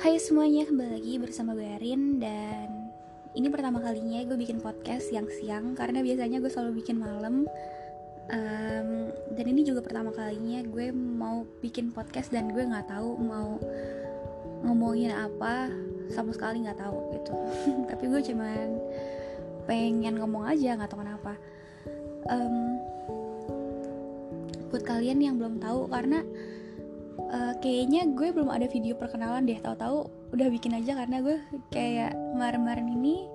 Hai semuanya, kembali lagi bersama gue Erin Dan ini pertama kalinya gue bikin podcast siang-siang Karena biasanya gue selalu bikin malam. Um, Dan ini juga pertama kalinya gue mau bikin podcast Dan gue gak tahu mau ngomongin apa Sama sekali gak tahu gitu. Tapi gue cuman pengen ngomong aja gak tahu kenapa. Um, Buat kalian yang belum tahu Karena uh, kayaknya gue belum ada video perkenalan deh tahu-tahu udah bikin aja karena gue kayak kemarin-kemarin ini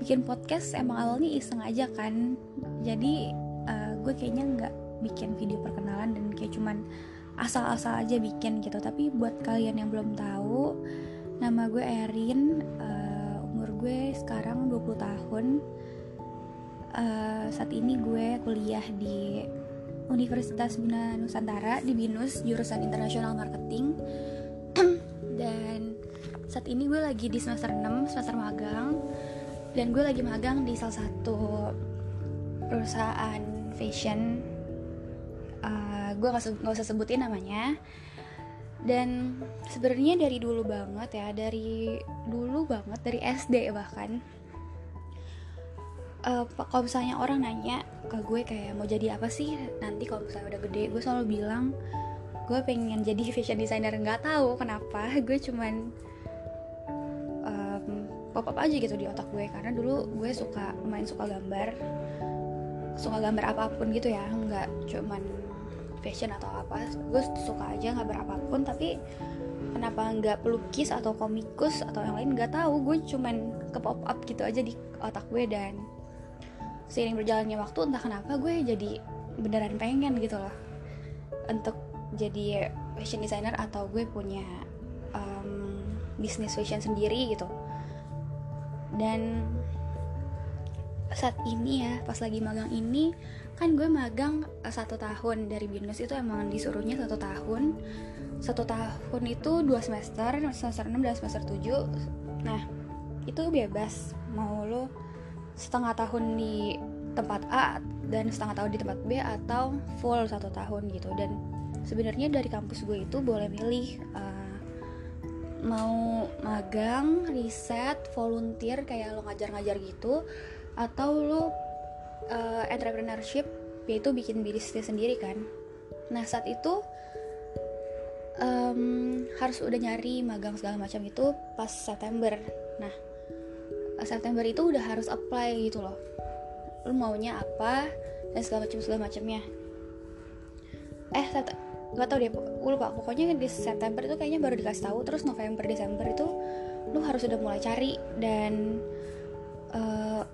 bikin podcast emang awalnya iseng aja kan. Jadi uh, gue kayaknya nggak bikin video perkenalan dan kayak cuman asal-asal aja bikin gitu. Tapi buat kalian yang belum tahu nama gue Erin uh, umur gue sekarang 20 tahun. Uh, saat ini gue kuliah di Universitas Bina Nusantara di BINUS jurusan International Marketing. Dan saat ini gue lagi di semester 6 semester magang. Dan gue lagi magang di salah satu perusahaan fashion. Uh, gue gak, gak usah sebutin namanya. Dan sebenarnya dari dulu banget ya dari dulu banget dari SD bahkan. Uh, kalau misalnya orang nanya ke gue kayak mau jadi apa sih nanti kalau misalnya udah gede? Gue selalu bilang gue pengen jadi fashion designer. Nggak tahu kenapa gue cuman um, pop up aja gitu di otak gue. Karena dulu gue suka main suka gambar suka gambar apa pun gitu ya. Nggak cuman fashion atau apa. Gue suka aja nggak berapapun tapi kenapa nggak pelukis atau komikus atau yang lain? Nggak tahu. Gue cuman ke pop up gitu aja di otak gue dan seiring berjalannya waktu entah kenapa gue jadi beneran pengen gitu loh. Untuk jadi fashion designer atau gue punya um, bisnis fashion sendiri gitu. Dan saat ini ya pas lagi magang ini kan gue magang eh, satu tahun dari binus itu emang disuruhnya satu tahun. Satu tahun itu dua semester semester 6 dan semester 7 nah itu bebas. Mau lo setengah tahun di tempat A dan setengah tahun di tempat B atau full satu tahun gitu. Dan sebenarnya dari kampus gue itu boleh milih uh, mau magang, riset, volunteer kayak lo ngajar-ngajar gitu atau lo uh, entrepreneurship yaitu bikin bisnis sendiri kan. Nah saat itu um, harus udah nyari magang segala macam itu pas September. Nah September itu udah harus apply gitu loh. Lu maunya apa dan segala macam segala macamnya eh nggak tau deh gue lupa. Pokoknya di September itu kayaknya baru dikasih tahu terus November Desember itu lu harus sudah mulai cari dan uh,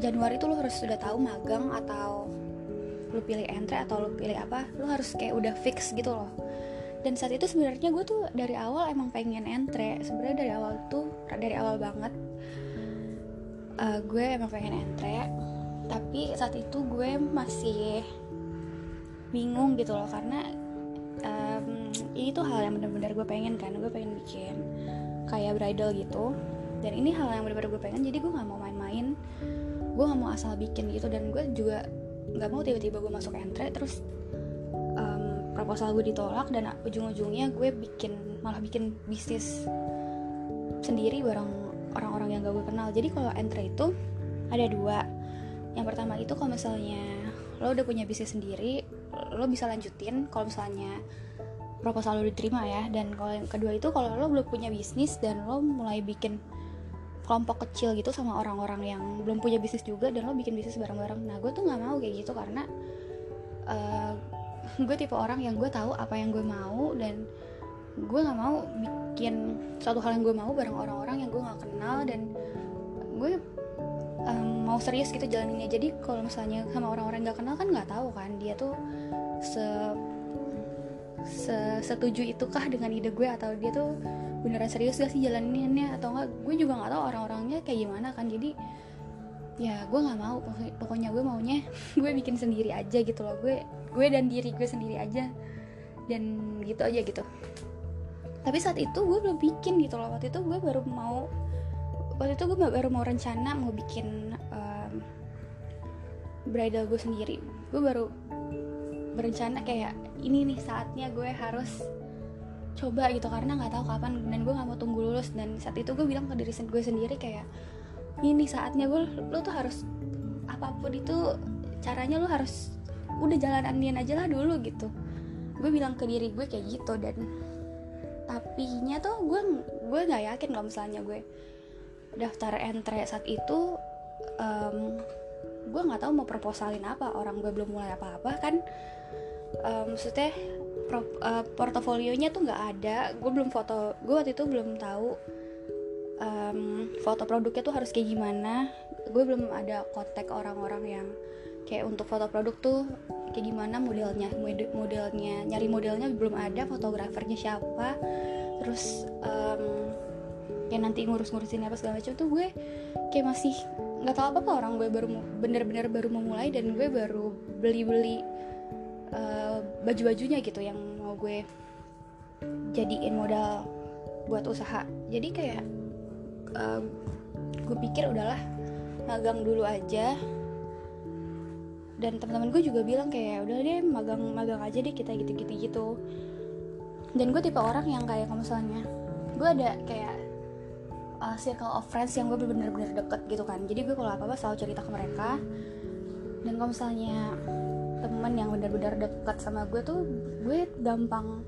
Januari itu lu harus sudah tahu magang atau lu pilih entry atau lu pilih apa lu harus kayak udah fix gitu loh. Dan saat itu sebenarnya gue tuh dari awal emang pengen entry sebenarnya dari awal tuh dari awal banget uh, gue emang pengen entry tapi saat itu gue masih bingung gitu loh karena um, ini tuh hal yang benar-benar gue pengen kan gue pengen bikin kayak bridal gitu. Dan ini hal yang benar-benar gue pengen jadi gue nggak mau main-main. Gue nggak mau asal bikin gitu dan gue juga nggak mau tiba-tiba gue masuk entry terus um, proposal gue ditolak dan ujung-ujungnya gue bikin malah bikin bisnis sendiri bareng orang-orang yang gak gue kenal. Jadi kalau entry itu ada dua. Yang pertama itu kalau misalnya lo udah punya bisnis sendiri lo bisa lanjutin kalau misalnya proposal lo diterima ya. Dan kalau yang kedua itu kalau lo belum punya bisnis dan lo mulai bikin kelompok kecil gitu sama orang-orang yang belum punya bisnis juga dan lo bikin bisnis bareng-bareng. Nah gue tuh nggak mau kayak gitu karena uh, gue tipe orang yang gue tahu apa yang gue mau dan gue nggak mau bikin suatu hal yang gue mau bareng orang-orang yang gue nggak kenal dan gue um, mau serius gitu jalaninnya. Jadi kalau misalnya sama orang-orang nggak kenal kan nggak tahu kan dia tuh se se setuju itukah dengan ide gue atau dia tuh beneran serius gak sih jalaninnya atau enggak. Gue juga nggak tahu orang-orangnya kayak gimana kan. Jadi ya gue nggak mau. Pokoknya gue maunya gue bikin sendiri aja gitu loh. Gue gue dan diri gue sendiri aja dan gitu aja gitu. Tapi saat itu gue belum bikin gitu loh. Waktu itu gue baru mau waktu itu gue baru mau rencana mau bikin um, bridal gue sendiri. Gue baru berencana kayak ini nih saatnya gue harus coba gitu. Karena nggak tahu kapan dan gue nggak mau tunggu lulus. Dan saat itu gue bilang ke diri gue sendiri kayak ini saatnya gue lo tuh harus apa pun itu caranya lo harus udah jalan andian aja lah dulu gitu. Gue bilang ke diri gue kayak gitu dan tapi nya tuh gue gue nggak yakin kalau misalnya gue daftar entre saat itu um, gue nggak tahu mau proposalin apa orang gue belum mulai apa-apa kan. Um, maksudnya uh, portofolionya tuh nggak ada gue belum foto gue waktu itu belum tahu um, foto produknya tuh harus kayak gimana. Gue belum ada kontak orang-orang yang kayak untuk foto produk tuh kayak gimana modelnya modelnya nyari modelnya belum ada fotografernya siapa. Terus um, kayak nanti ngurus-ngurusin apa segala macam tuh gue kayak masih nggak tahu apa apa orang gue baru bener-bener baru memulai dan gue baru beli-beli uh, baju-bajunya gitu yang mau gue jadiin modal buat usaha. Jadi kayak uh, gue pikir udahlah magang dulu aja. Dan teman-teman gue juga bilang kayak udah deh magang magang aja deh kita gitu gitu gitu. Dan gue tipe orang yang kayak kalau misalnya gue ada kayak uh, circle of friends yang gue bener-bener deket gitu kan. Jadi gue kalau apa-apa selalu cerita ke mereka. Dan kalau misalnya temen yang bener-bener deket sama gue tuh gue gampang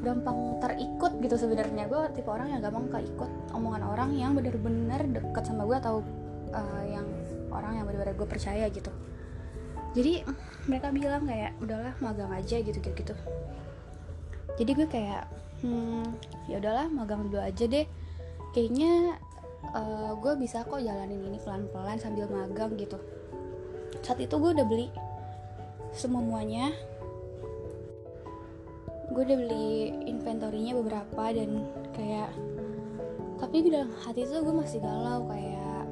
gampang terikut gitu sebenarnya. Gue tipe orang yang gampang keikut omongan orang yang bener-bener deket sama gue atau uh, yang orang yang bener-bener gue percaya gitu. Jadi mereka bilang kayak udahlah magang aja gitu gitu gitu jadi gue kayak hmm ya udahlah magang dulu aja deh kayaknya uh, gue bisa kok jalanin ini pelan-pelan sambil magang gitu. Saat itu gue udah beli semuanya. Gue udah beli inventorinya beberapa dan kayak tapi dalam hati itu gue masih galau kayak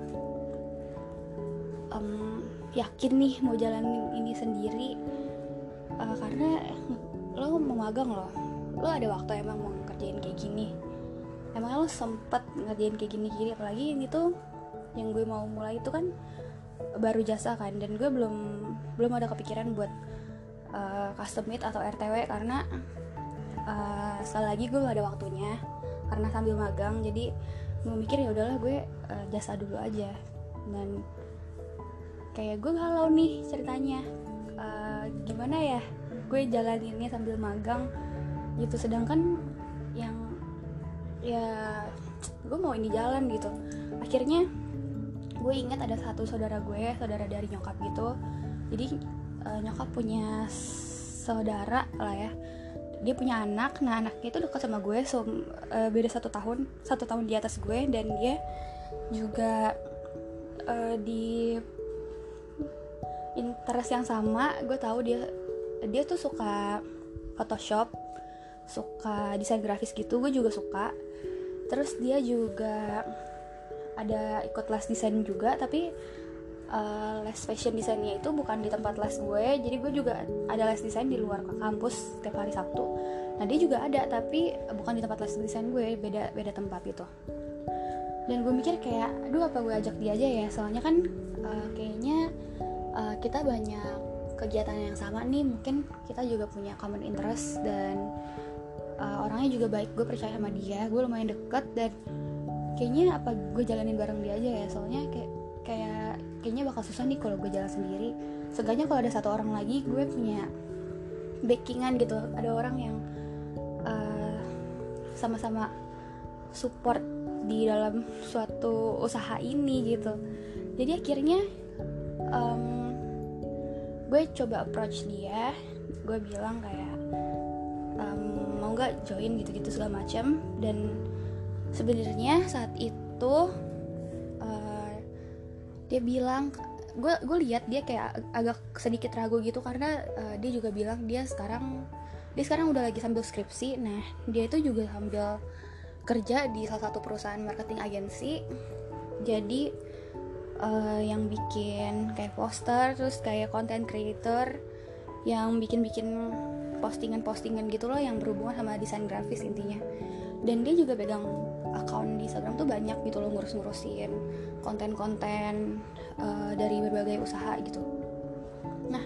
um, yakin nih mau jalanin ini sendiri. Uh, karena lo mau magang loh lo ada waktu emang mau ngerjain kayak gini emang lo sempet ngerjain kayak gini-gini? Apalagi ini tuh yang gue mau mulai itu kan baru jasa kan dan gue belum belum ada kepikiran buat uh, custom made atau RTW karena uh, sekali lagi gue gak ada waktunya karena sambil magang jadi gue mikir ya udahlah gue uh, jasa dulu aja. Dan kayak gue galau nih ceritanya uh, gimana ya gue jalan ini sambil magang gitu. Sedangkan yang ya gue mau ini jalan gitu. Akhirnya gue ingat ada satu saudara gue saudara dari nyokap gitu. Jadi uh, nyokap punya saudara lah ya. Dia punya anak. Nah anaknya itu dekat sama gue so uh, beda satu tahun satu tahun di atas gue. Dan dia juga uh, di interest yang sama. Gue tahu dia dia tuh suka Photoshop suka desain grafis gitu. Gue juga suka terus dia juga ada ikut les desain juga tapi uh, les fashion desainnya itu bukan di tempat les gue. Jadi gue juga ada les desain di luar kampus setiap hari Sabtu. Nah dia juga ada tapi bukan di tempat les desain gue beda beda tempat itu dan gue mikir kayak aduh apa gue ajak dia aja ya? Soalnya kan uh, kayaknya uh, kita banyak kegiatan yang sama nih. Mungkin kita juga punya common interest dan uh, orangnya juga baik gue percaya sama dia gue lumayan deket dan kayaknya apa gue jalanin bareng dia aja ya soalnya kayak kayak kayaknya bakal susah nih kalau gue jalan sendiri. Seenggaknya kalau ada satu orang lagi gue punya backingan gitu. Ada orang yang uh, sama-sama support di dalam suatu usaha ini gitu. Jadi akhirnya um, gue coba approach dia gue bilang kayak nggak join gitu-gitu segala macam. Dan sebenarnya saat itu uh, dia bilang gue gue lihat dia kayak agak sedikit ragu gitu karena uh, dia juga bilang dia sekarang dia sekarang udah lagi sambil skripsi. Nah dia itu juga sambil kerja di salah satu perusahaan marketing agensi. Jadi uh, yang bikin kayak poster terus kayak content creator yang bikin-bikin postingan-postingan gitu loh yang berhubungan sama desain grafis intinya. Dan dia juga pegang akun di Instagram tuh banyak gitu loh ngurus-ngurusin konten-konten uh, dari berbagai usaha gitu. Nah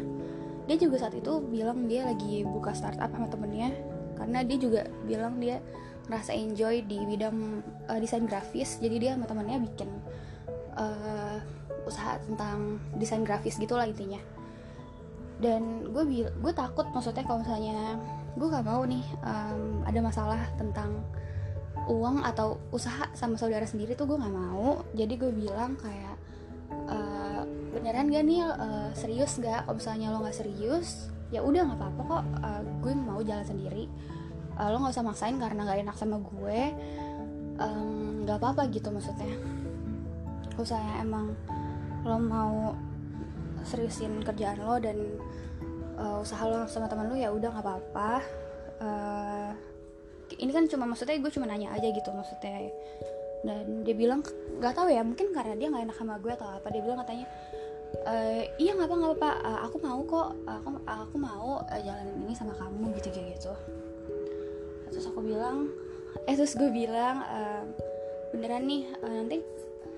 dia juga saat itu bilang dia lagi buka startup sama temennya karena dia juga bilang dia ngerasa enjoy di bidang uh, desain grafis jadi dia sama temannya bikin uh, usaha tentang desain grafis gitulah intinya dan gue gue takut maksudnya kalau misalnya gue gak mau nih um, ada masalah tentang uang atau usaha sama saudara sendiri tuh gue gak mau. Jadi gue bilang kayak uh, beneran gak nih uh, serius gak kalau misalnya lo gak serius ya udah nggak apa-apa kok uh, gue mau jalan sendiri. Uh, lo nggak usah maksain karena nggak enak sama gue nggak um, apa-apa gitu maksudnya. Kalau saya emang lo mau seriusin kerjaan lo dan uh, usaha lo sama teman lo ya udah nggak apa-apa. Uh, ini kan cuma maksudnya gue cuma nanya aja gitu maksudnya. Dan dia bilang nggak tahu ya mungkin karena dia nggak enak sama gue atau apa dia bilang katanya uh, iya nggak apa nggak apa uh, aku mau kok aku aku mau uh, jalan ini sama kamu gitu kayak gitu. Terus aku bilang eh terus gue bilang uh, beneran nih uh, nanti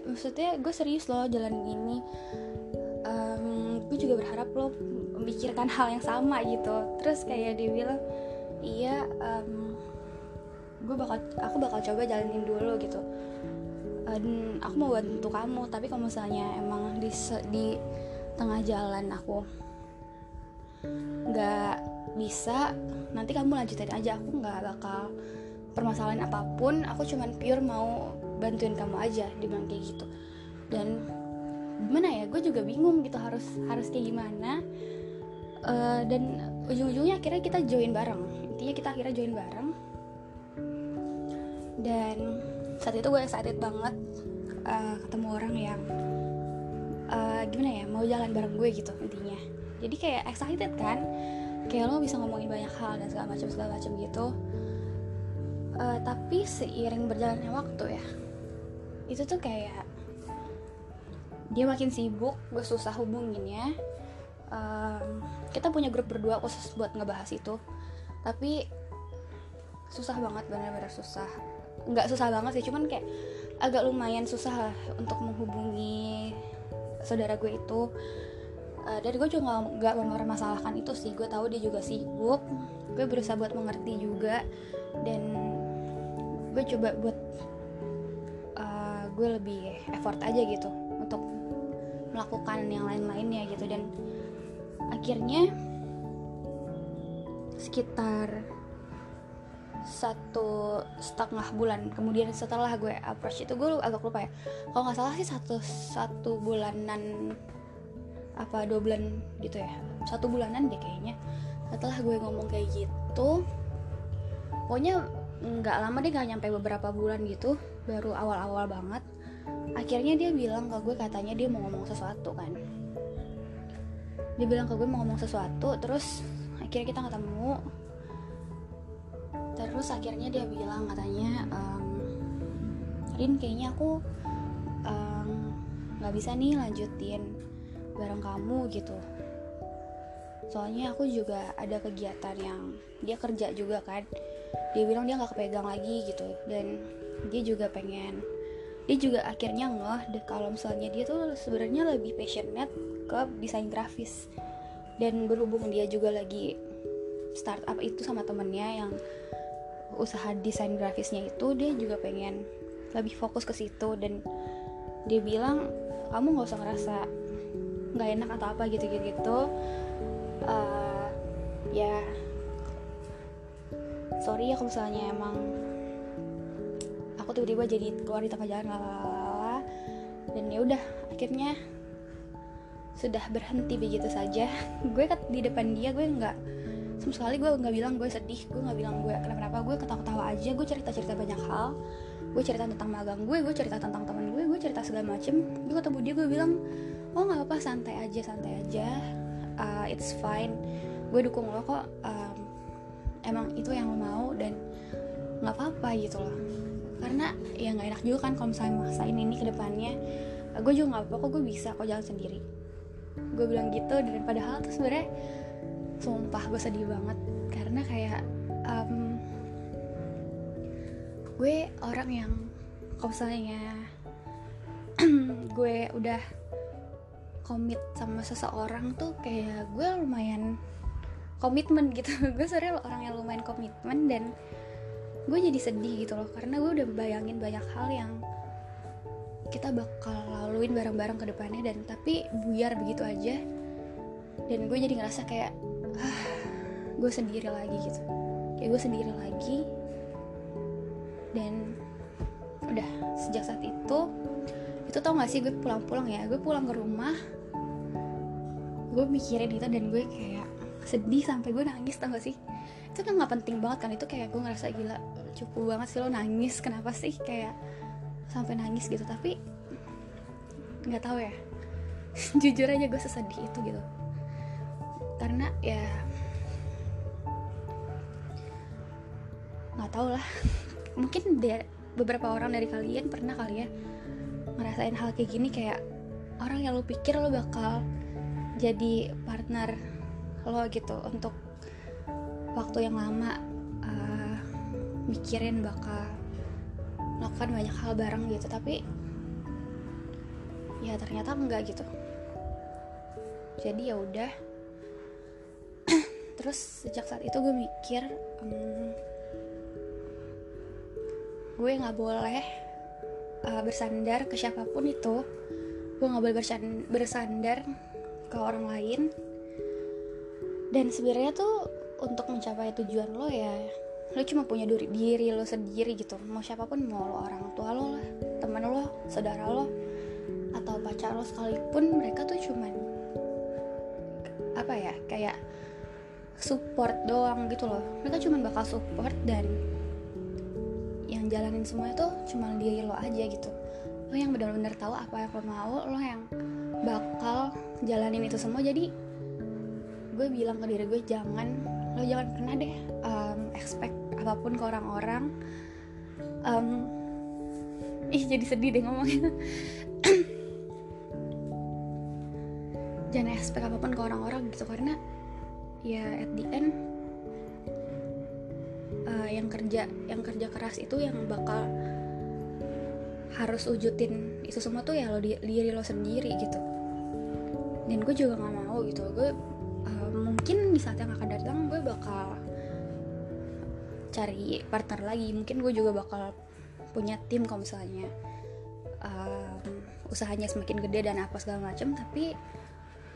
maksudnya gue serius loh jalan ini um, gue juga berharap lo memikirkan hal yang sama gitu. Terus kayak dia bilang iya um, gue bakal aku bakal coba jalanin dulu gitu. Dan aku mau bantu kamu tapi kalau misalnya emang di di tengah jalan aku nggak bisa nanti kamu lanjutin aja. Aku nggak bakal permasalahan apa pun. Aku cuman pure mau bantuin kamu aja dibilang kayak gitu. Dan gimana ya gue juga bingung gitu harus harus kayak gimana. Uh, dan ujung-ujungnya akhirnya kita join bareng. Intinya kita akhirnya join bareng. Dan saat itu gue excited banget uh, ketemu orang yang uh, gimana ya mau jalan bareng gue gitu intinya. Jadi kayak excited kan? Kayak lo bisa ngomongin banyak hal dan segala macam segala macam gitu. Uh, tapi seiring berjalannya waktu ya itu tuh kayak dia makin sibuk gue susah hubunginnya. Um, kita punya grup berdua khusus buat ngebahas itu. Tapi susah banget benar-benar susah. Nggak susah banget sih cuman kayak agak lumayan susah untuk menghubungi saudara gue itu. Uh, dan gue juga nggak mempermasalahkan itu sih. Gue tahu dia juga sibuk. Gue berusaha buat mengerti juga. Dan gue coba buat uh, gue lebih effort aja gitu melakukan yang lain-lainnya gitu. Dan akhirnya sekitar satu setengah bulan kemudian setelah gue approach itu gue agak lupa ya. Kalau nggak salah sih satu satu bulanan apa dua bulan gitu ya. Satu bulanan deh kayaknya. Setelah gue ngomong kayak gitu pokoknya nggak lama deh nggak nyampe beberapa bulan gitu. Baru awal-awal banget akhirnya dia bilang ke gue katanya dia mau ngomong sesuatu kan. Dia bilang ke gue mau ngomong sesuatu terus akhirnya kita ketemu. Terus akhirnya dia bilang katanya um, Rin kayaknya aku nggak um, bisa nih lanjutin bareng kamu gitu. Soalnya aku juga ada kegiatan yang dia kerja juga kan. Dia bilang dia nggak kepegang lagi gitu. Dan dia juga pengen dia juga akhirnya ngeh deh kalau misalnya dia tuh sebenarnya lebih passionate ke desain grafis. Dan berhubung dia juga lagi startup itu sama temennya yang usaha desain grafisnya itu dia juga pengen lebih fokus ke situ. Dan dia bilang kamu nggak usah ngerasa nggak enak atau apa gitu gitu gitu. Uh, ya sorry ya kalau misalnya emang tiba-tiba jadi keluar di tengah jalan lalala dan ya udah akhirnya sudah berhenti begitu saja. Gue di depan dia gue nggak sama sekali gue nggak bilang gue sedih gue nggak bilang gue kenapa-kenapa gue ketawa-ketawa aja gue cerita-cerita banyak hal. Gue cerita tentang magang gue gue cerita tentang teman gue gue cerita segala macem. Gue ketemu dia gue bilang oh nggak apa-apa santai aja santai aja. Uh, it's fine. Gue dukung lo kok. Um, emang itu yang lo mau dan nggak apa-apa gitu loh karena ya nggak enak juga kan kalau misalnya maksain ini ke depannya. Uh, gue juga nggak apa-apa kok gue bisa kok jalan sendiri. Gue bilang gitu dan padahal tuh sebenarnya sumpah gue sedih banget. Karena kayak um, gue orang yang kalau misalnya gue udah komit sama seseorang tuh kayak gue lumayan komitmen gitu. Gue sebenarnya orang yang lumayan komitmen dan gue jadi sedih gitu loh karena gue udah bayangin banyak hal yang kita bakal laluin bareng-bareng ke depannya dan tapi buyar begitu aja. Dan gue jadi ngerasa kayak ah, gue sendiri lagi gitu. Kayak gue sendiri lagi. Dan udah sejak saat itu itu tau gak sih gue pulang-pulang ya? Gue pulang ke rumah gue mikirin itu dan gue kayak sedih sampai gue nangis tau gak sih itu kan nggak penting banget kan itu kayak gue ngerasa gila cukup banget sih lo nangis kenapa sih kayak sampai nangis gitu. Tapi nggak tahu ya. Jujur aja gue sesedih itu gitu. Karena ya nggak tahu lah. Mungkin dia beberapa orang dari kalian pernah kali ya ngerasain hal kayak gini kayak orang yang lo pikir lo bakal jadi partner lo gitu untuk waktu yang lama uh, mikirin bakal melakukan banyak hal bareng gitu. Tapi ya ternyata enggak gitu. Jadi ya udah. Terus sejak saat itu gue mikir um, gue nggak boleh uh, bersandar ke siapa pun itu. Gue nggak boleh bersandar ke orang lain. Dan sebenarnya tuh untuk mencapai tujuan lo ya lo cuma punya diri, diri lo sendiri gitu. Mau siapa pun mau lo orang tua lo lah teman lo saudara lo atau pacar lo sekalipun mereka tuh cuman apa ya kayak support doang gitu loh. Mereka cuma bakal support dan yang jalanin semua itu cuma diri lo aja gitu. Lo yang benar-benar tahu apa yang lo mau lo yang bakal jalanin itu semua. Jadi gue bilang ke diri gue jangan lo jangan pernah deh um, expect apa pun ke orang-orang. Um, ih jadi sedih deh ngomongnya. Jangan expect apa pun ke orang-orang gitu karena ya at the end uh, yang kerja yang kerja keras itu yang bakal harus wujudin itu semua tuh ya lo di, diri lo sendiri gitu. Dan gue juga nggak mau gitu. Gue uh, mungkin di saat yang akan datang bakal cari partner lagi. Mungkin gue juga bakal punya tim kalau misalnya um, usahanya semakin gede dan apa segala macam tapi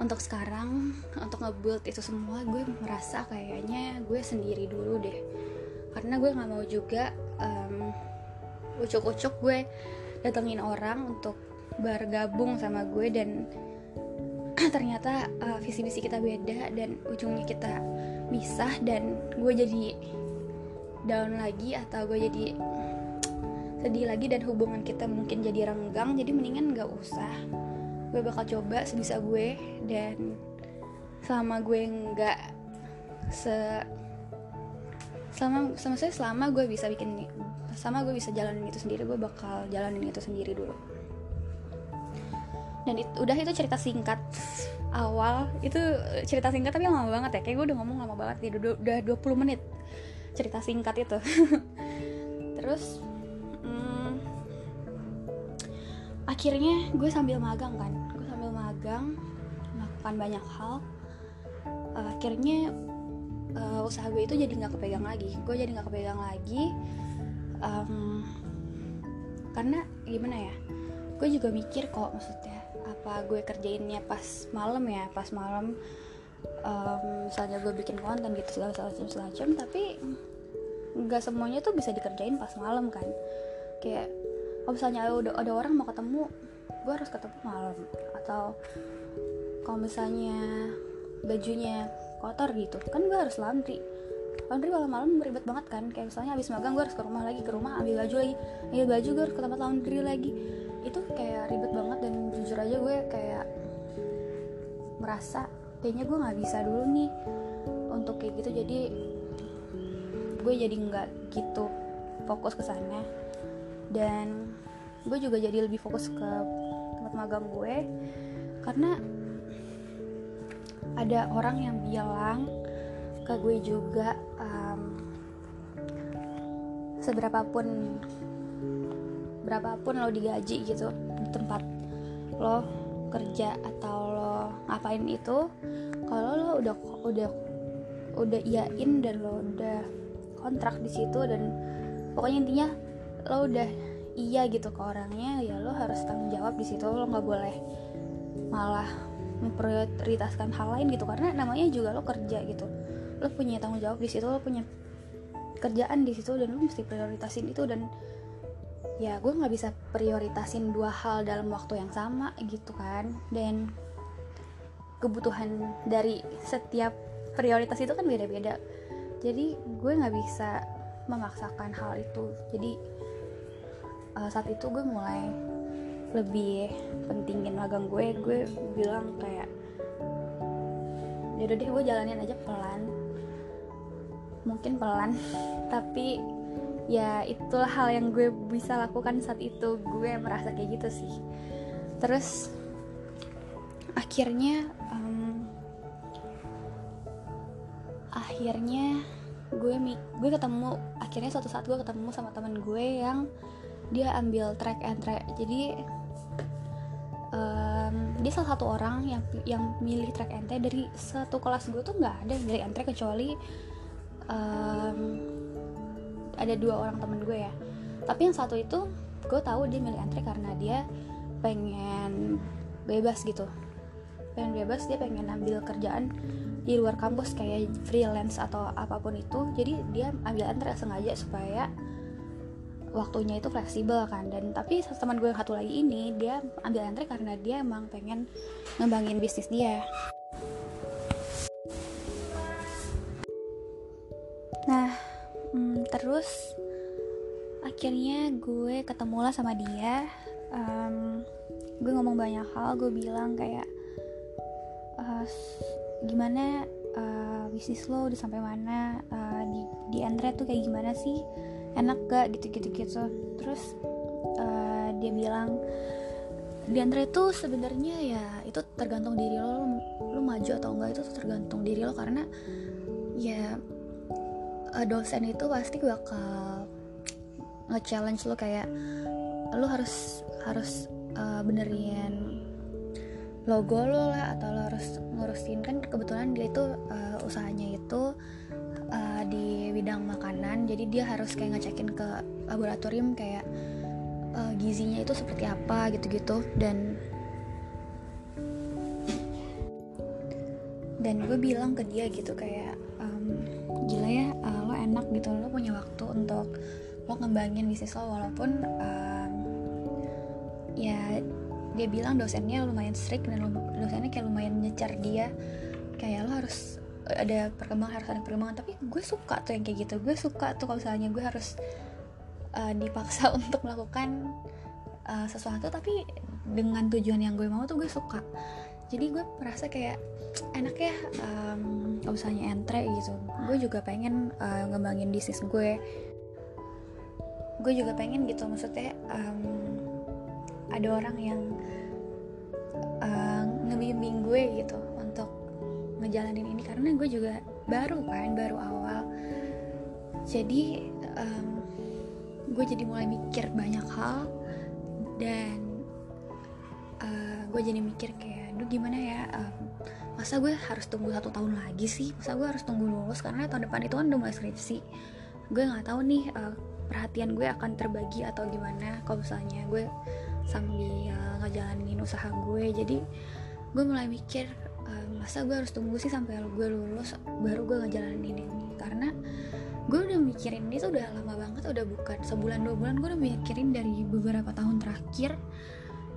untuk sekarang untuk ngebuild itu semua gue merasa kayaknya gue sendiri dulu deh. Karena gue nggak mau juga um, ucuk-ucuk gue datengin orang untuk bergabung sama gue dan ternyata uh, visi misi kita beda dan ujungnya kita misah dan gue jadi down lagi atau gue jadi sedih lagi dan hubungan kita mungkin jadi renggang jadi mendingan gak usah. Gue bakal coba sebisa gue dan selama gue nggak se selama sama saya selama gue bisa bikin sama gue bisa jalanin itu sendiri gue bakal jalanin itu sendiri dulu. Dan it, udah itu cerita singkat awal itu cerita singkat tapi lama banget ya. Kayak gue udah ngomong lama banget ya udah, udah 20 menit cerita singkat itu. Terus hmm, akhirnya gue sambil magang kan. Gue sambil magang melakukan banyak hal. Akhirnya uh, usaha gue itu jadi nggak kepegang lagi. Gue jadi nggak kepegang lagi um, karena gimana ya gue juga mikir kok maksudnya apa gue kerjainnya pas malam ya pas malam um, misalnya gue bikin konten gitu segala macam segala macam tapi nggak semuanya tuh bisa dikerjain pas malam kan. Kayak kalau misalnya ada ada orang mau ketemu gue harus ketemu malam. Atau kalau misalnya bajunya kotor gitu kan gue harus laundry. Laundry malam-malam ribet banget kan kayak misalnya habis magang gue harus ke rumah lagi ke rumah ambil baju lagi ambil baju gue harus ke tempat laundry lagi. Itu kayak ribet gue kayak merasa kayaknya gue nggak bisa dulu nih untuk kayak gitu. Jadi gue jadi nggak gitu fokus ke sana. Dan gue juga jadi lebih fokus ke tempat magang gue karena ada orang yang bilang ke gue juga um, seberapapun berapapun lo digaji gitu di tempat lo kerja atau lo ngapain itu kalau lo udah udah udah iyain dan lo udah kontrak di situ dan pokoknya intinya lo udah iya gitu ke orangnya ya lo harus tanggung jawab di situ. Lo nggak boleh malah memprioritaskan hal lain gitu karena namanya juga lo kerja gitu. Lo punya tanggung jawab di situ lo punya kerjaan di situ dan lo mesti prioritasin itu dan ya gue nggak bisa prioritasin dua hal dalam waktu yang sama gitu kan. Dan kebutuhan dari setiap prioritas itu kan beda-beda. Jadi gue nggak bisa memaksakan hal itu. Jadi uh, saat itu gue mulai lebih pentingin magang gue. Gue bilang kayak yaudah deh gue jalanin aja pelan. Mungkin pelan tapi ya itulah hal yang gue bisa lakukan saat itu. Gue merasa kayak gitu sih. Terus akhirnya um, akhirnya gue gue ketemu akhirnya suatu saat gue ketemu sama teman gue yang dia ambil track and track. Jadi um, dia salah satu orang yang yang milih track track. Dari satu kelas gue tuh nggak ada yang milih track kecuali um, ada dua orang temen gue ya. Tapi yang satu itu gue tahu dia milih and track karena dia pengen bebas gitu. Pengen bebas dia pengen ambil kerjaan di luar kampus kayak freelance atau apa pun itu. Jadi dia ambil antre sengaja supaya waktunya itu fleksibel kan. Dan tapi teman gue yang satu lagi ini dia ambil antre karena dia emang pengen ngembangin bisnis dia terus akhirnya gue ketemu lah sama dia um, gue ngomong banyak hal gue bilang kayak uh, gimana uh, bisnis lo udah sampai mana? Uh, di di Andre tuh kayak gimana sih? Enak gak? Gitu gitu. Gitu terus uh, dia bilang di Andre itu sebenarnya ya itu tergantung diri lo, lo lo maju atau enggak itu tergantung diri lo karena ya uh, dosen itu pasti bakal nge-challenge lo kayak lo harus harus uh, benerin logo lo lah atau lo harus ngurusin. Kan kebetulan dia itu uh, usahanya itu uh, di bidang makanan. Jadi dia harus kayak ngecekin ke laboratorium kayak uh, gizinya itu seperti apa gitu-gitu. Dan dan gue bilang ke dia gitu kayak um, gila ya enak gitu lo punya waktu untuk lo ngembangin bisnis lo walaupun um, ya dia bilang dosennya lumayan strict dan dosennya kayak lumayan nyecar dia. Kayak lo harus ada perkembangan harus ada perkembangan. Tapi gue suka tuh yang kayak gitu. Gue suka tuh kalau misalnya gue harus uh, dipaksa untuk melakukan uh, sesuatu. Tapi dengan tujuan yang gue mau tuh gue suka jadi gue merasa kayak enak ya um, misalnya entre gitu. Gue juga pengen uh, ngembangin bisnis gue. Gue juga pengen gitu maksudnya um, ada orang yang uh, ngebimbing gue gitu untuk ngejalanin ini. Karena gue juga baru kan baru awal. Jadi um, gue jadi mulai mikir banyak hal. Dan uh, gue jadi mikir kayak aduh gimana ya um, masa gue harus tunggu satu tahun lagi sih? Masa gue harus tunggu lulus? Karena tahun depan itu kan udah mulai skripsi. Gue nggak tahu nih uh, perhatian gue akan terbagi atau gimana. Kalau misalnya gue sambil ngejalanin usaha gue jadi gue mulai mikir uh, masa gue harus tunggu sih sampai gue lulus baru gue ngejalanin ini? Karena gue udah mikirin ini tuh udah lama banget udah bukan sebulan dua bulan gue udah mikirin dari beberapa tahun terakhir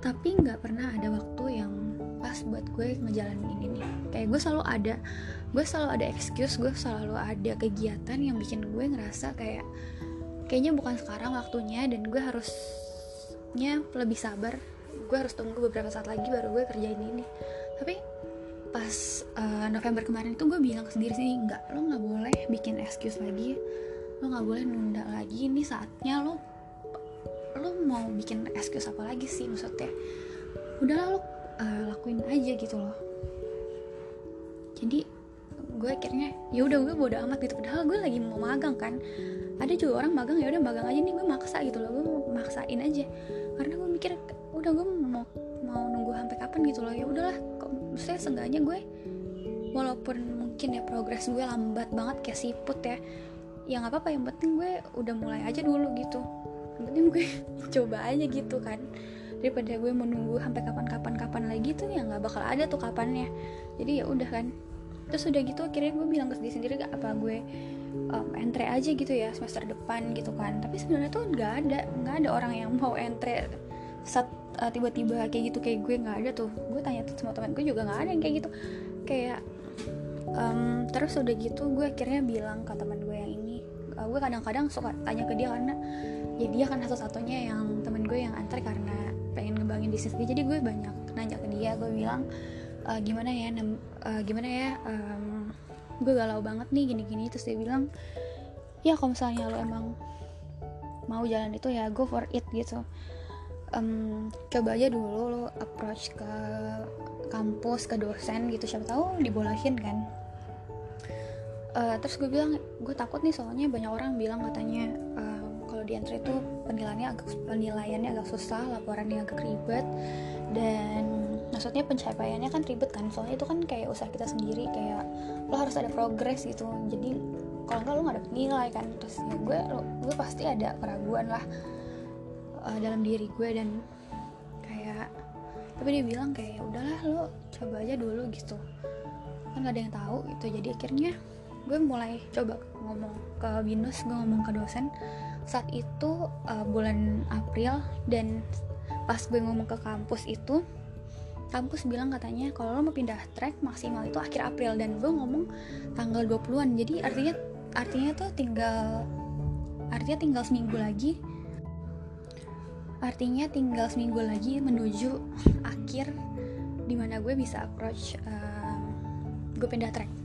tapi nggak pernah ada waktu yang pas buat gue ngejalanin ini nih. Kayak gue selalu ada gue selalu ada excuse gue selalu ada kegiatan yang bikin gue ngerasa kayak kayaknya bukan sekarang waktunya dan gue harus nya lebih sabar. Gue harus tunggu beberapa saat lagi baru gue kerjain ini. Tapi pas uh, November kemarin itu gue bilang sendiri sih nggak lo nggak boleh bikin excuse lagi. Lo nggak boleh nunda lagi. Ini saatnya lo lo mau bikin excuse apa lagi sih? Maksudnya udahlah lo uh, lakuin aja gitu loh. Jadi gue akhirnya ya udah gue bodo amat gitu. Padahal gue lagi mau magang kan. Ada juga orang magang ya udah magang aja nih gue maksa gitu loh. Gue maksain aja. Karena gue mikir udah gue mau mau nunggu sampai kapan gitu loh. Ya udahlah saya seenggaknya gue walaupun mungkin ya progres gue lambat banget kayak siput ya ya nggak apa-apa. Yang penting gue udah mulai aja dulu gitu yang penting gue coba aja gitu kan. Daripada gue menunggu sampai kapan-kapan kapan lagi tuh ya nggak bakal ada tuh kapannya. Jadi ya udah kan. Terus udah gitu akhirnya gue bilang ke diri sendiri gak apa gue um, entre aja gitu ya semester depan gitu kan. Tapi sebenarnya tuh nggak ada nggak ada orang yang mau entre saat uh, tiba-tiba kayak gitu kayak gue nggak ada tuh. Gue tanya tuh sama teman gue juga nggak ada yang kayak gitu. Kayak um, terus udah gitu gue akhirnya bilang ke teman gue uh, gue kadang-kadang suka tanya ke dia karena ya dia kan satu-satunya yang temen gue yang antar karena pengen ngembangin bisnis dia. Jadi gue banyak nanya ke dia gue bilang uh, gimana ya uh, gimana ya um, gue galau banget nih gini-gini. Terus dia bilang ya kalau misalnya lo emang mau jalan itu ya go for it gitu. Um, coba aja dulu lo approach ke kampus ke dosen gitu siapa tahu dibolehin kan uh, terus gue bilang gue takut nih soalnya banyak orang bilang katanya uh, kalau di entry itu penilaiannya agak penilaiannya agak susah laporannya agak ribet dan maksudnya pencapaiannya kan ribet kan soalnya itu kan kayak usaha kita sendiri kayak lo harus ada progres gitu jadi kalau enggak lo nggak dapet nilai kan. Terus ya gue gue pasti ada keraguan lah uh, dalam diri gue dan kayak tapi dia bilang kayak ya udahlah lo coba aja dulu gitu kan gak ada yang tahu gitu. Jadi akhirnya gue mulai coba ngomong ke binus gue ngomong ke dosen. Saat itu uh, bulan April dan pas gue ngomong ke kampus itu kampus bilang katanya kalau lo mau pindah track maksimal itu akhir April dan gue ngomong tanggal 20-an jadi artinya artinya tuh tinggal artinya tinggal seminggu lagi. Artinya tinggal seminggu lagi menuju akhir di mana gue bisa approach um, gue pindah track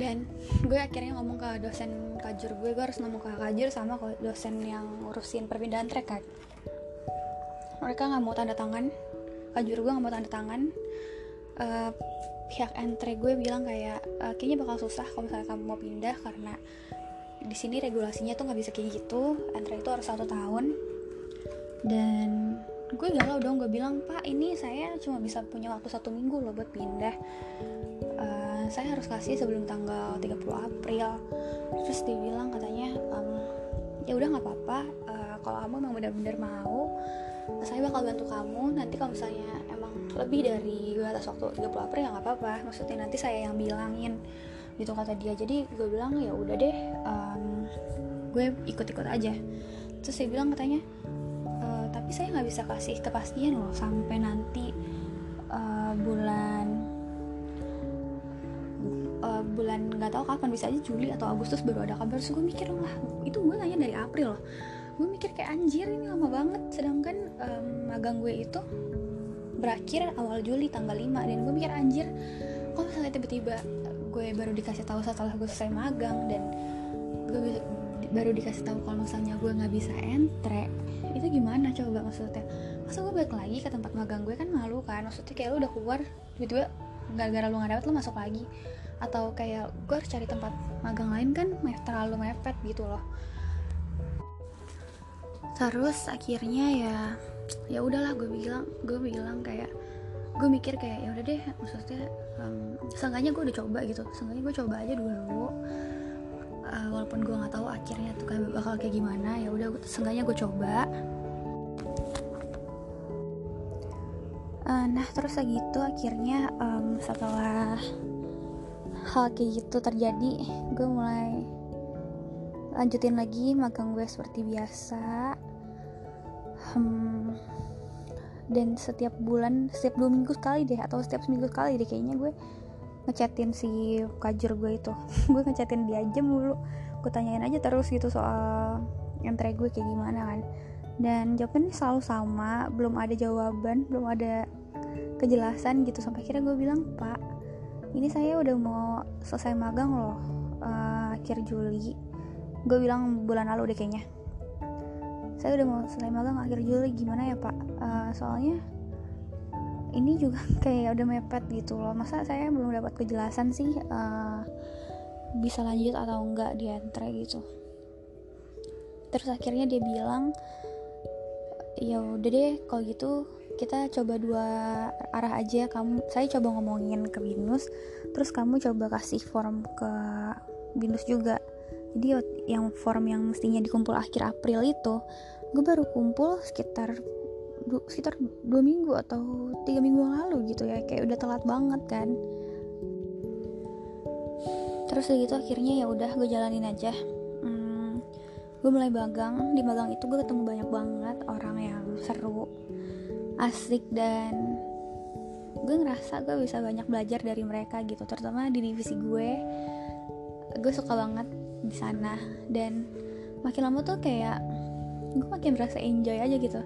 dan gue akhirnya ngomong ke dosen kajur gue gue harus ngomong ke kajur sama ke dosen yang ngurusin perpindahan track kan mereka nggak mau tanda tangan. Kajur gue nggak mau tanda tangan. Uh, pihak entre gue bilang kayak uh, kayaknya bakal susah kalau misalnya kamu mau pindah karena di sini regulasinya tuh nggak bisa kayak gitu. Entre itu harus satu tahun. Dan gue galau dong gue bilang pak ini saya cuma bisa punya waktu satu minggu loh buat pindah. Uh, saya harus kasih sebelum tanggal 30 April. Terus dia bilang katanya um, ya udah nggak apa-apa uh, kalau kamu emang benar-benar mau saya bakal bantu kamu. Nanti kalau misalnya emang lebih dari batas waktu 30 April ya nggak apa-apa. Maksudnya nanti saya yang bilangin gitu kata dia. Jadi gue bilang ya udah deh um, gue ikut-ikut aja. Terus saya bilang katanya e, tapi saya nggak bisa kasih kepastian loh sampai nanti uh, bulan bulan nggak tahu kapan bisa aja Juli atau Agustus baru ada kabar. Terus gue mikir lah itu gue nanya dari April. Loh gue mikir kayak anjir ini lama banget. Sedangkan um, magang gue itu berakhir awal Juli tanggal 5 dan gue mikir anjir kok misalnya tiba-tiba gue baru dikasih tahu setelah gue selesai magang dan gue baru dikasih tahu kalau misalnya gue nggak bisa entre itu gimana coba? Maksudnya masa gue balik lagi ke tempat magang gue kan malu kan maksudnya kayak lu udah keluar tiba-tiba gara-gara lu nggak dapet lu masuk lagi atau kayak gue harus cari tempat magang lain kan terlalu mepet gitu loh. Terus akhirnya ya ya udahlah gue bilang gue bilang kayak gue mikir kayak ya udah deh maksudnya um, seenggaknya gue udah coba gitu. Seenggaknya gue coba aja dulu. Uh, walaupun gue nggak tahu akhirnya tuh kayak bakal kayak gimana ya udah seenggaknya gue coba. Uh, nah terus lagi itu akhirnya um, setelah hal kayak gitu terjadi gue mulai lanjutin lagi magang gue seperti biasa. Hmm, dan setiap bulan setiap dua minggu sekali deh atau setiap seminggu sekali deh kayaknya gue ngechatin si kajur gue itu. Gue ngechatin dia aja mulu. Gue tanyain aja terus gitu soal entre gue kayak gimana kan. Dan jawabannya selalu sama belum ada jawaban belum ada kejelasan gitu. Sampai akhirnya gue bilang pak ini saya udah mau selesai magang loh uh, akhir Juli. Gue bilang bulan lalu deh kayaknya. Saya udah mau selesai magang akhir Juli gimana ya pak? Uh, soalnya ini juga kayak udah mepet gitu loh. Masa saya belum dapat kejelasan sih uh, bisa lanjut atau enggak di entre gitu. Terus akhirnya dia bilang ya udah deh kalau gitu kita coba dua arah aja kamu saya coba ngomongin ke binus terus kamu coba kasih form ke binus juga. Jadi yang form yang mestinya dikumpul akhir April itu gue baru kumpul sekitar du, sekitar dua minggu atau tiga minggu lalu gitu ya. Kayak udah telat banget kan. Terus gitu akhirnya ya udah gue jalanin aja. Hmm, gue mulai magang. Di magang itu gue ketemu banyak banget orang yang seru asik dan gue ngerasa gue bisa banyak belajar dari mereka gitu terutama di divisi gue. Gue suka banget di sana dan makin lama tuh kayak gue makin merasa enjoy aja gitu.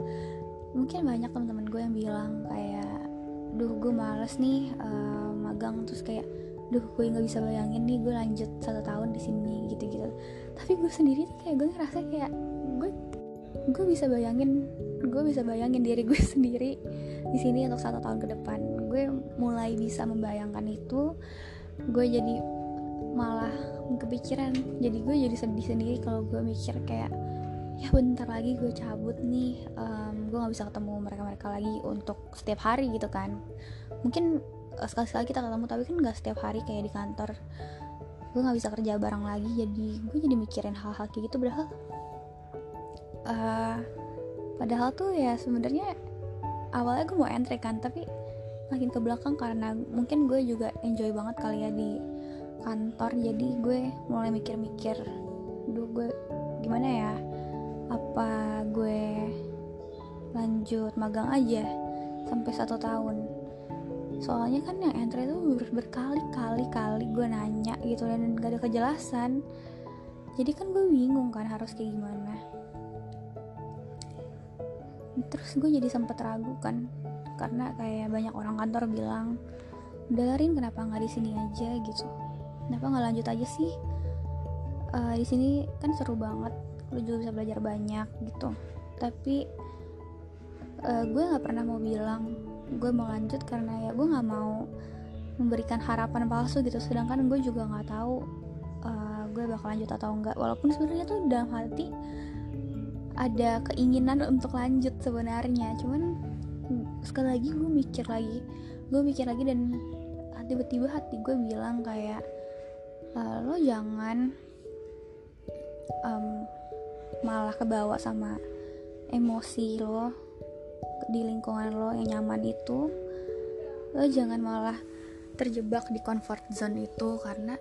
Mungkin banyak teman-teman gue yang bilang kayak duh gue males nih uh, magang terus kayak duh gue nggak bisa bayangin nih gue lanjut satu tahun di sini gitu-gitu. Tapi gue sendiri tuh kayak gue ngerasa kayak gue gue bisa bayangin gue bisa bayangin diri gue sendiri di sini untuk satu tahun ke depan. Gue mulai bisa membayangkan itu gue jadi malah kepikiran. Jadi gue jadi sedih sendiri kalau gue mikir kayak ya bentar lagi gue cabut nih um, gue nggak bisa ketemu mereka-mereka lagi untuk setiap hari gitu kan. Mungkin uh, sekali-sekali kita ketemu tapi kan nggak setiap hari kayak di kantor. Gue nggak bisa kerja bareng lagi jadi gue jadi mikirin hal-hal kayak gitu. Padahal uh, padahal tuh ya sebenarnya awalnya gue mau entry kan tapi makin ke belakang karena mungkin gue juga enjoy banget kali ya di kantor. Jadi gue mulai mikir-mikir duh gue gimana ya? Apa gue lanjut magang aja sampai satu tahun? Soalnya kan yang entry itu ber berkali-kali kali gue nanya gitu dan gak ada kejelasan. Jadi kan gue bingung kan harus kayak gimana terus gue jadi sempet ragu kan karena kayak banyak orang kantor bilang udah kenapa nggak di sini aja? Gitu. Kenapa nggak lanjut aja sih? Uh, di sini kan seru banget lu juga bisa belajar banyak gitu. Tapi uh, gue nggak pernah mau bilang gue mau lanjut karena ya gue nggak mau memberikan harapan palsu gitu. Sedangkan gue juga nggak tahu uh, gue bakal lanjut atau enggak walaupun sebenarnya tuh dalam hati ada keinginan untuk lanjut sebenarnya. Cuman sekali lagi gue mikir lagi gue mikir lagi dan tiba-tiba hati gue bilang kayak uh, lo jangan um, malah kebawa sama emosi lo di lingkungan lo yang nyaman itu. Lo jangan malah terjebak di comfort zone itu karena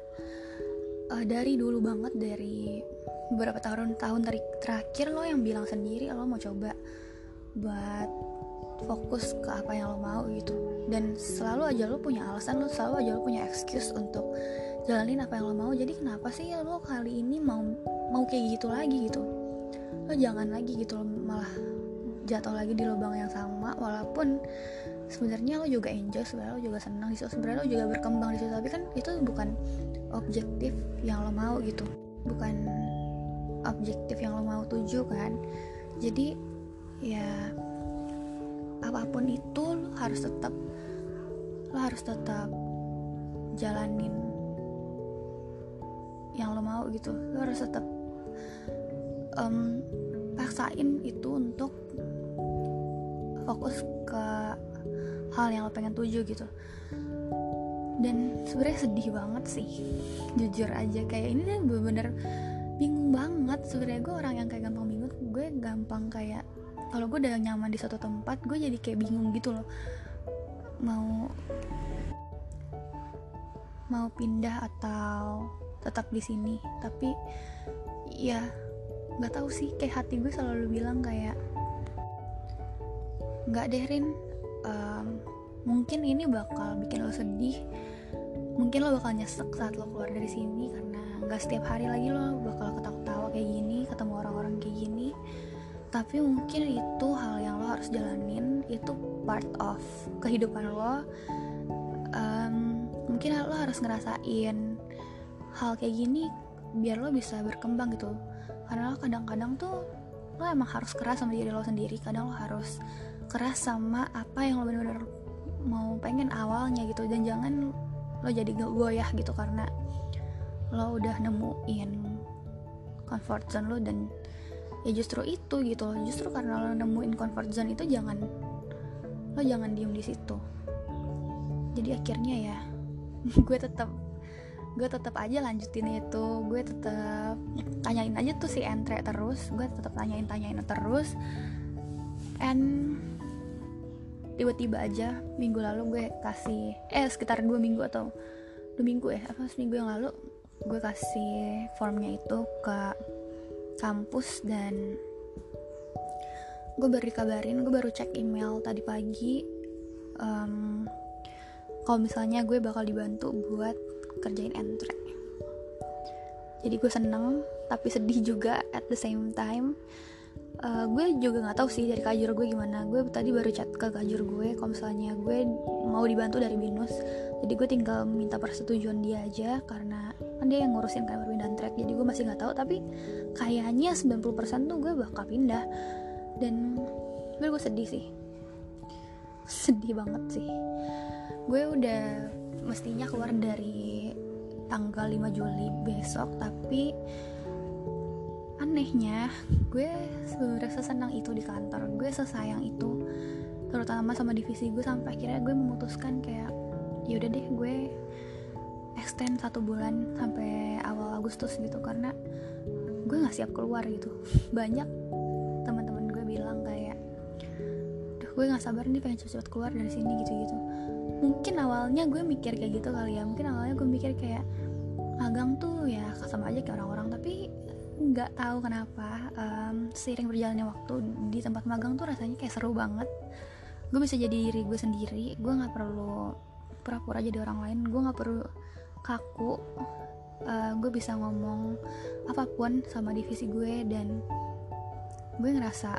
uh, dari dulu banget dari beberapa tahun tahun terakhir lo yang bilang sendiri lo mau coba buat fokus ke apa yang lo mau gitu. Dan selalu aja lo punya alasan lo selalu aja lo punya excuse untuk jalanin apa yang lo mau. Jadi kenapa sih lo kali ini mau mau kayak gitu lagi gitu? Lo jangan lagi gitu lo malah jatuh lagi di lubang yang sama walaupun sebenarnya lo juga enjoy sebenarnya lo juga senang di situ sebenarnya lo juga berkembang di situ. Tapi kan itu bukan objektif yang lo mau gitu. Bukan objektif yang lo mau tuju kan. Jadi ya apa pun itu lo harus tetap lo harus tetap jalanin yang lo mau gitu. Lo harus tetap um, paksain itu untuk fokus ke hal yang lo pengen tuju gitu. Dan sebenarnya sedih banget sih jujur aja. Kayak ini tuh bener-bener bingung banget. Sebenarnya gue orang yang kayak gampang bingung. Gue gampang kayak kalau gue udah nyaman di suatu tempat gue jadi kayak bingung gitu loh. Mau mau pindah atau tetap di sini. Tapi ya nggak tahu sih. Kayak hati gue selalu bilang kayak nggak deh Rin. Um, mungkin ini bakal bikin lo sedih. Mungkin lo bakal nyesek saat lo keluar dari sini karena nggak setiap hari lagi lo bakal ketawa-tawa kayak gini ketemu orang-orang kayak gini. Tapi mungkin itu hal yang lo harus jalanin itu part of kehidupan lo. Um, mungkin lo harus ngerasain hal kayak gini biar lo bisa berkembang gitu. Karena lo kadang-kadang tuh lo emang harus keras sama diri lo sendiri. Kadang lo harus keras sama apa yang lo bener-bener mau pengen awalnya gitu. Dan jangan lo jadi goyah gitu karena lo udah nemuin comfort zone lo dan ya justru itu gitu justru karena lo nemuin comfort zone itu jangan lo jangan diem di situ. Jadi akhirnya ya gue tetap gue tetap aja lanjutin itu. Gue tetap tanyain aja tuh si entre terus. Gue tetap tanyain tanyain terus. And tiba-tiba aja minggu lalu gue kasih eh sekitar dua minggu atau dua minggu ya apa seminggu yang lalu gue kasih formnya itu ke kampus dan gue baru dikabarin gue baru cek email tadi pagi. Um, kalau misalnya gue bakal dibantu buat kerjain entry. Jadi gue seneng tapi sedih juga at the same time. Uh, gue juga nggak tahu sih dari kajur gue gimana. Gue tadi baru chat ke kajur gue kalau misalnya gue mau dibantu dari binus jadi gue tinggal minta persetujuan dia aja karena kan dia yang ngurusin kan perpindahan track jadi gue masih nggak tahu tapi kayaknya 90% tuh gue bakal pindah. Dan gue gue sedih sih. Sedih banget sih. Gue udah mestinya keluar dari tanggal 5 Juli besok tapi anehnya gue sebenarnya sesenang itu di kantor. Gue sesayang itu terutama sama divisi gue sampai akhirnya gue memutuskan kayak ya udah deh gue extend satu bulan sampai awal Agustus gitu karena gue nggak siap keluar gitu. Banyak teman-teman gue bilang kayak Duh, gue nggak sabar nih pengen cepet-cepet keluar dari sini gitu-gitu. Mungkin awalnya gue mikir kayak gitu kali ya. Mungkin awalnya gue mikir kayak magang tuh ya sama aja kayak orang-orang tapi nggak tahu kenapa um, seiring berjalannya waktu di tempat magang tuh rasanya kayak seru banget. Gue bisa jadi diri gue sendiri gue nggak perlu pura-pura jadi orang lain gue nggak perlu kaku uh, gue bisa ngomong apa pun sama divisi gue dan gue ngerasa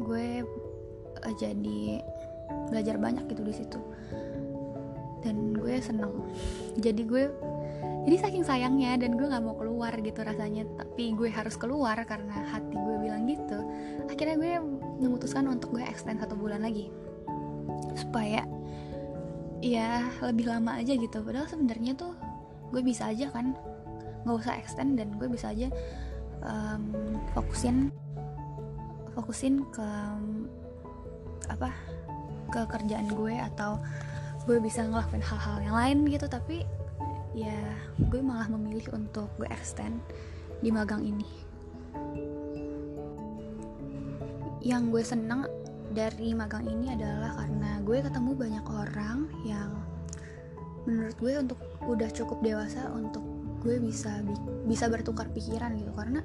gue uh, jadi belajar banyak gitu di situ. Dan gue seneng. Jadi gue jadi saking sayangnya dan gue nggak mau keluar gitu rasanya. Tapi gue harus keluar karena hati gue bilang gitu. Akhirnya gue memutuskan untuk gue extend satu bulan lagi. Supaya ya lebih lama aja gitu. Padahal sebenarnya tuh gue bisa aja kan. Nggak usah extend dan gue bisa aja um, fokusin fokusin ke apa ke kerjaan gue atau gue bisa ngelakuin hal-hal yang lain gitu. Tapi ya gue malah memilih untuk gue extend di magang ini. Yang gue seneng dari magang ini adalah karena gue ketemu banyak orang yang menurut gue untuk udah cukup dewasa untuk gue bisa bisa bertukar pikiran gitu. Karena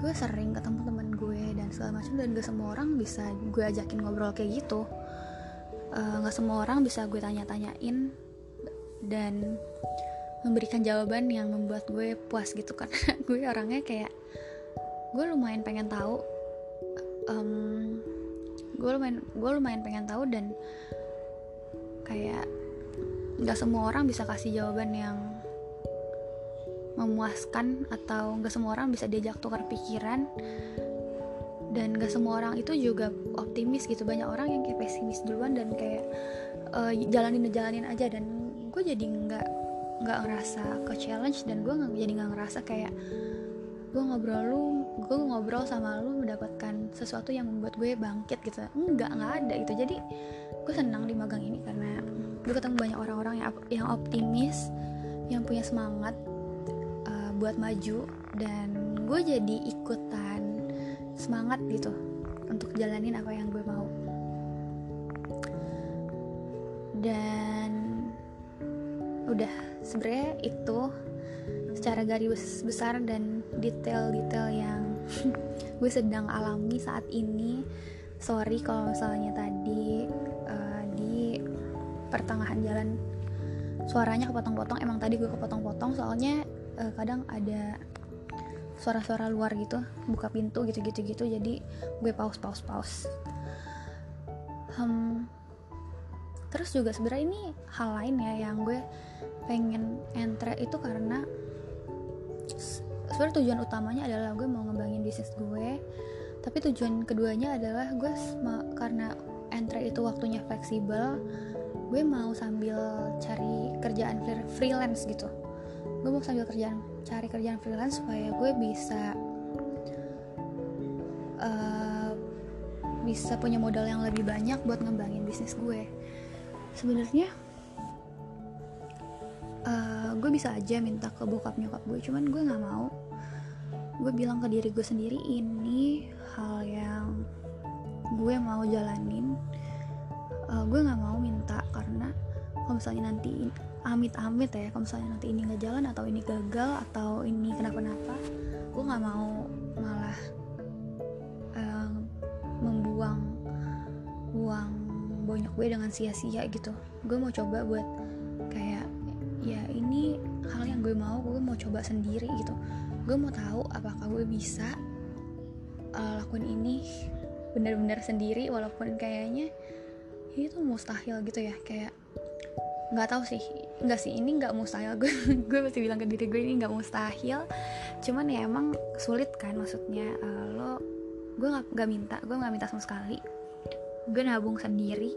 gue sering ketemu temen gue dan segala macam dan gak semua orang bisa gue ajakin ngobrol kayak gitu. Uh, semua orang bisa gue tanya-tanyain dan memberikan jawaban yang membuat gue puas gitu. Karena gue orangnya kayak gue lumayan pengen tahu um, gue lumayan gue lumayan pengen tahu dan kayak nggak semua orang bisa kasih jawaban yang memuaskan atau nggak semua orang bisa diajak tukar pikiran. Dan gak semua orang itu juga optimis gitu. Banyak orang yang kayak pesimis duluan dan kayak uh, jalanin jalanin aja. Dan gue jadi nggak nggak ngerasa ke challenge dan gue jadi nggak ngerasa kayak gue ngobrol lu gue ngobrol sama lu mendapatkan sesuatu yang membuat gue bangkit gitu. Nggak nggak ada gitu. Jadi gue senang di magang ini karena gue ketemu banyak orang-orang yang yang optimis yang punya semangat uh, buat maju dan gue jadi ikutan semangat gitu untuk jalanin apa yang gue mau. Dan udah sebenarnya itu secara garis besar dan detail-detail yang gue sedang alami saat ini. Sorry kalau misalnya tadi uh, di pertengahan jalan suaranya kepotong-potong. Emang tadi gue kepotong-potong soalnya uh, kadang ada suara-suara luar gitu buka pintu gitu-gitu gitu jadi gue pause pause pause hmm, terus juga sebenarnya ini hal lain ya yang gue pengen entre itu karena sebenarnya tujuan utamanya adalah gue mau ngembangin bisnis gue. Tapi tujuan keduanya adalah gue karena entre itu waktunya fleksibel gue mau sambil cari kerjaan freelance gitu. Gue mau sambil kerjaan cari kerjaan freelance supaya gue bisa uh, bisa punya modal yang lebih banyak buat ngembangin bisnis gue. Sebenarnya uh, gue bisa aja minta ke bokap nyokap gue cuman gue nggak mau gue bilang ke diri gue sendiri ini hal yang gue mau jalanin. Uh, gue nggak mau minta karena kalau misalnya nanti amit-amit ya kalau misalnya nanti ini nggak jalan atau ini gagal atau ini kenapa-napa gue nggak mau malah uh, membuang uang banyak gue dengan sia-sia gitu. Gue mau coba buat kayak ya ini hal yang gue mau gue mau coba sendiri gitu gue mau tahu apakah gue bisa uh, lakuin ini benar-benar sendiri walaupun kayaknya itu mustahil gitu ya kayak nggak tahu sih nggak sih ini nggak mustahil. Gue gue masih bilang ke diri gue ini nggak mustahil cuman ya emang sulit kan maksudnya uh, lo gue nggak minta gue nggak minta sama sekali. Gue nabung sendiri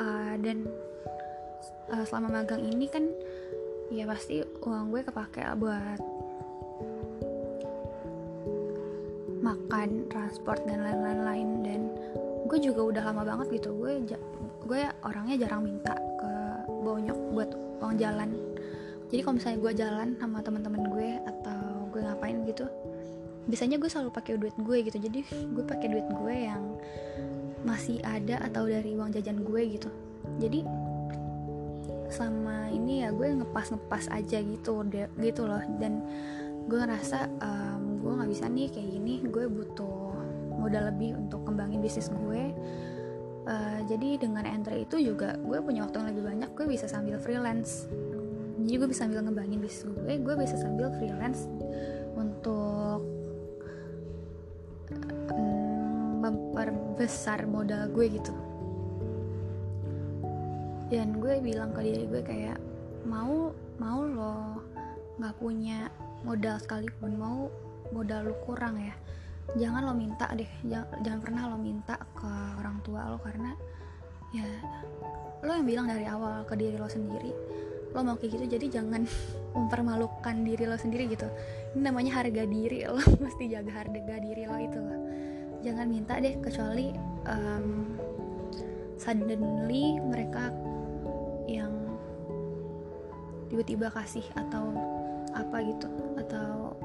uh, dan uh, selama magang ini kan ya pasti uang gue kepake buat makan transport dan lain-lain dan gue juga udah lama banget gitu gue gue orangnya jarang minta ke bonyok buat uang jalan. Jadi kalau misalnya gue jalan sama teman-teman gue atau gue ngapain gitu biasanya gue selalu pakai duit gue gitu. Jadi gue pakai duit gue yang masih ada atau dari uang jajan gue gitu. Jadi selama ini ya gue ngepas ngepas aja gitu gitu loh. Dan gue ngerasa um, gue nggak bisa nih kayak gini gue butuh modal lebih untuk kembangin bisnis gue. Uh, jadi dengan entry itu juga gue punya waktu yang lebih banyak gue bisa sambil freelance. Jadi gue bisa sambil ngembangin bisnis gue gue bisa sambil freelance untuk memperbesar modal gue gitu. Dan gue bilang ke diri gue kayak mau mau lo nggak punya modal sekalipun mau modal lo kurang ya. Jangan lo minta deh jangan, jangan pernah lo minta ke orang tua lo karena ya lo yang bilang dari awal ke diri lo sendiri. Lo mau kayak gitu jadi jangan mempermalukan diri lo sendiri gitu. Ini namanya harga diri lo mesti jaga harga diri lo itu loh. Jangan minta deh kecuali um, suddenly mereka yang tiba-tiba kasih atau apa gitu. Atau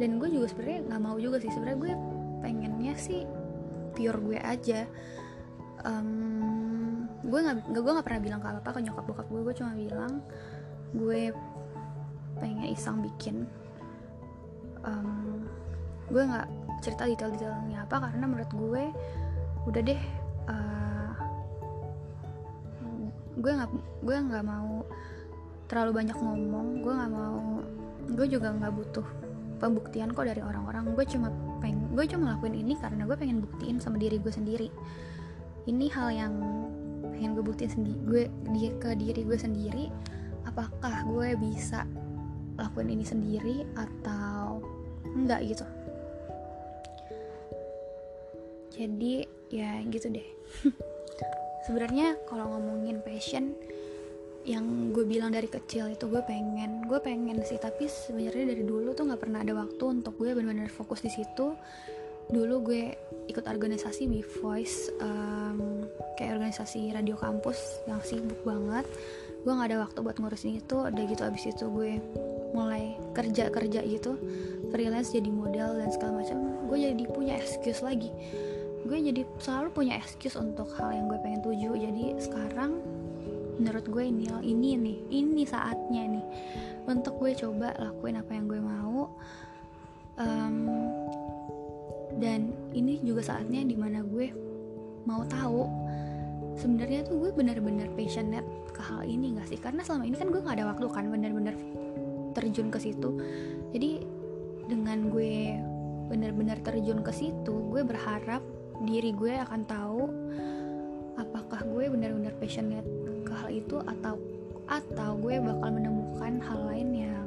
dan gue juga sebenarnya nggak mau juga sih. Sebenarnya gue pengennya sih pure gue aja. Um, gue nggak gue nggak pernah bilang ke apa apa ke nyokap bokap gue. Gue cuma bilang gue pengen iseng bikin. Um, gue nggak cerita detail-detailnya apa karena menurut gue udah deh gue nggak gue nggak mau terlalu banyak ngomong gue nggak mau gue juga nggak butuh pembuktian kok dari orang-orang. Gue cuma pengen gue cuma lakuin ini karena gue pengen buktiin sama diri gue sendiri. Ini hal yang pengen gue buktiin sendiri gue di, ke diri gue sendiri. Apakah gue bisa lakuin ini sendiri atau enggak gitu? Jadi ya gitu deh. Sebenarnya kalau ngomongin passion yang gue bilang dari kecil itu gue pengen gue pengen sih tapi sebenarnya dari dulu tuh nggak pernah ada waktu untuk gue benar-benar fokus di situ. Dulu gue ikut organisasi Be Voice um, kayak organisasi radio kampus yang sibuk banget. Gue nggak ada waktu buat ngurusin itu udah gitu abis itu gue mulai kerja kerja gitu freelance jadi model dan segala macam. Gue jadi punya excuse lagi. Gue jadi selalu punya excuse untuk hal yang gue pengen tuju. Jadi sekarang menurut gue ini ini nih ini saatnya nih untuk gue coba lakuin apa yang gue mau. Um, dan ini juga saatnya di mana gue mau tahu sebenarnya tuh gue benar-benar passionate ke hal ini gak sih? Karena selama ini kan gue nggak ada waktu kan benar-benar terjun ke situ. Jadi dengan gue benar-benar terjun ke situ gue berharap diri gue akan tahu apakah gue benar-benar passionate ke hal itu atau atau gue bakal menemukan hal lain yang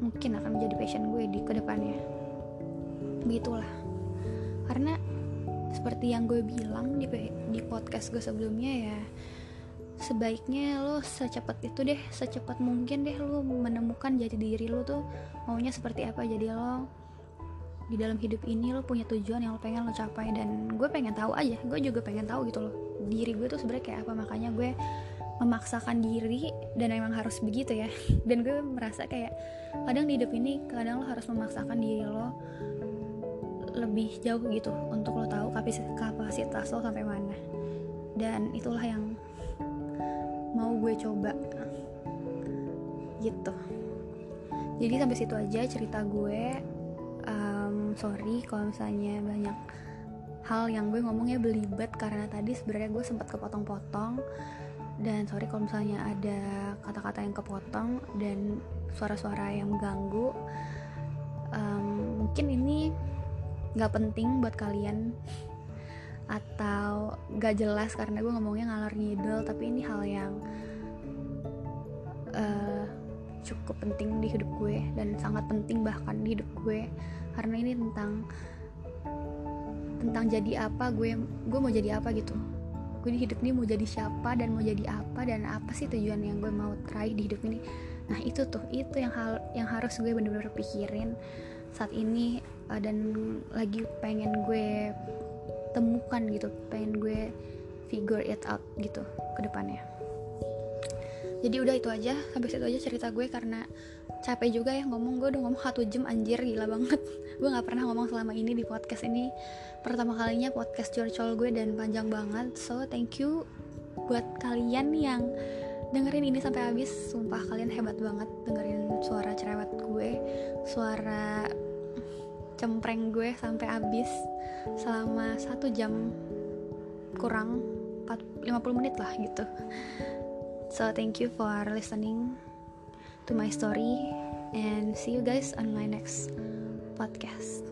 mungkin akan menjadi passion gue di ke depannya. Begitulah. Karena seperti yang gue bilang di di podcast gue sebelumnya ya sebaiknya lo secepat itu deh secepat mungkin deh lo menemukan jati diri lo tuh maunya seperti apa. Jadi lo di dalam hidup ini lo punya tujuan yang lo pengen lo capai dan gue pengen tahu aja gue juga pengen tahu gitu loh diri gue tuh sebenarnya kayak apa makanya gue memaksakan diri dan emang harus begitu ya. Dan gue merasa kayak kadang di hidup ini kadang lo harus memaksakan diri lo lebih jauh gitu untuk lo tahu kapasitas lo sampai mana. Dan itulah yang mau gue coba. Gitu. Jadi sampai situ aja cerita gue. Um, sorry kalau misalnya banyak hal yang gue ngomongnya belibet karena tadi sebenarnya gue sempat kepotong-potong. Dan sorry kalau misalnya ada kata-kata yang kepotong dan suara-suara yang mengganggu um, mungkin ini nggak penting buat kalian. Atau gak jelas karena gue ngomongnya ngalor ngidul tapi ini hal yang uh, cukup penting di hidup gue dan sangat penting bahkan di hidup gue. Karena ini tentang tentang jadi apa gue gue mau jadi apa gitu. Gue di hidup ini mau jadi siapa dan mau jadi apa dan apa sih tujuan yang gue mau teraih di hidup ini. Nah itu tuh itu yang hal yang harus gue bener-bener pikirin saat ini uh, dan lagi pengen gue temukan gitu pengen gue figure it out gitu ke depannya jadi udah itu aja sampai situ aja cerita gue karena capek juga ya ngomong. Gue udah ngomong satu jam anjir gila banget. Gue nggak pernah ngomong selama ini di podcast ini. Pertama kalinya podcast curcol gue dan panjang banget. So thank you buat kalian yang dengerin ini sampai habis. Sumpah kalian hebat banget dengerin suara cerewet gue suara cempreng gue sampai habis selama satu jam kurang 50 menit lah gitu So thank you for listening to my story and see you guys on my next podcast.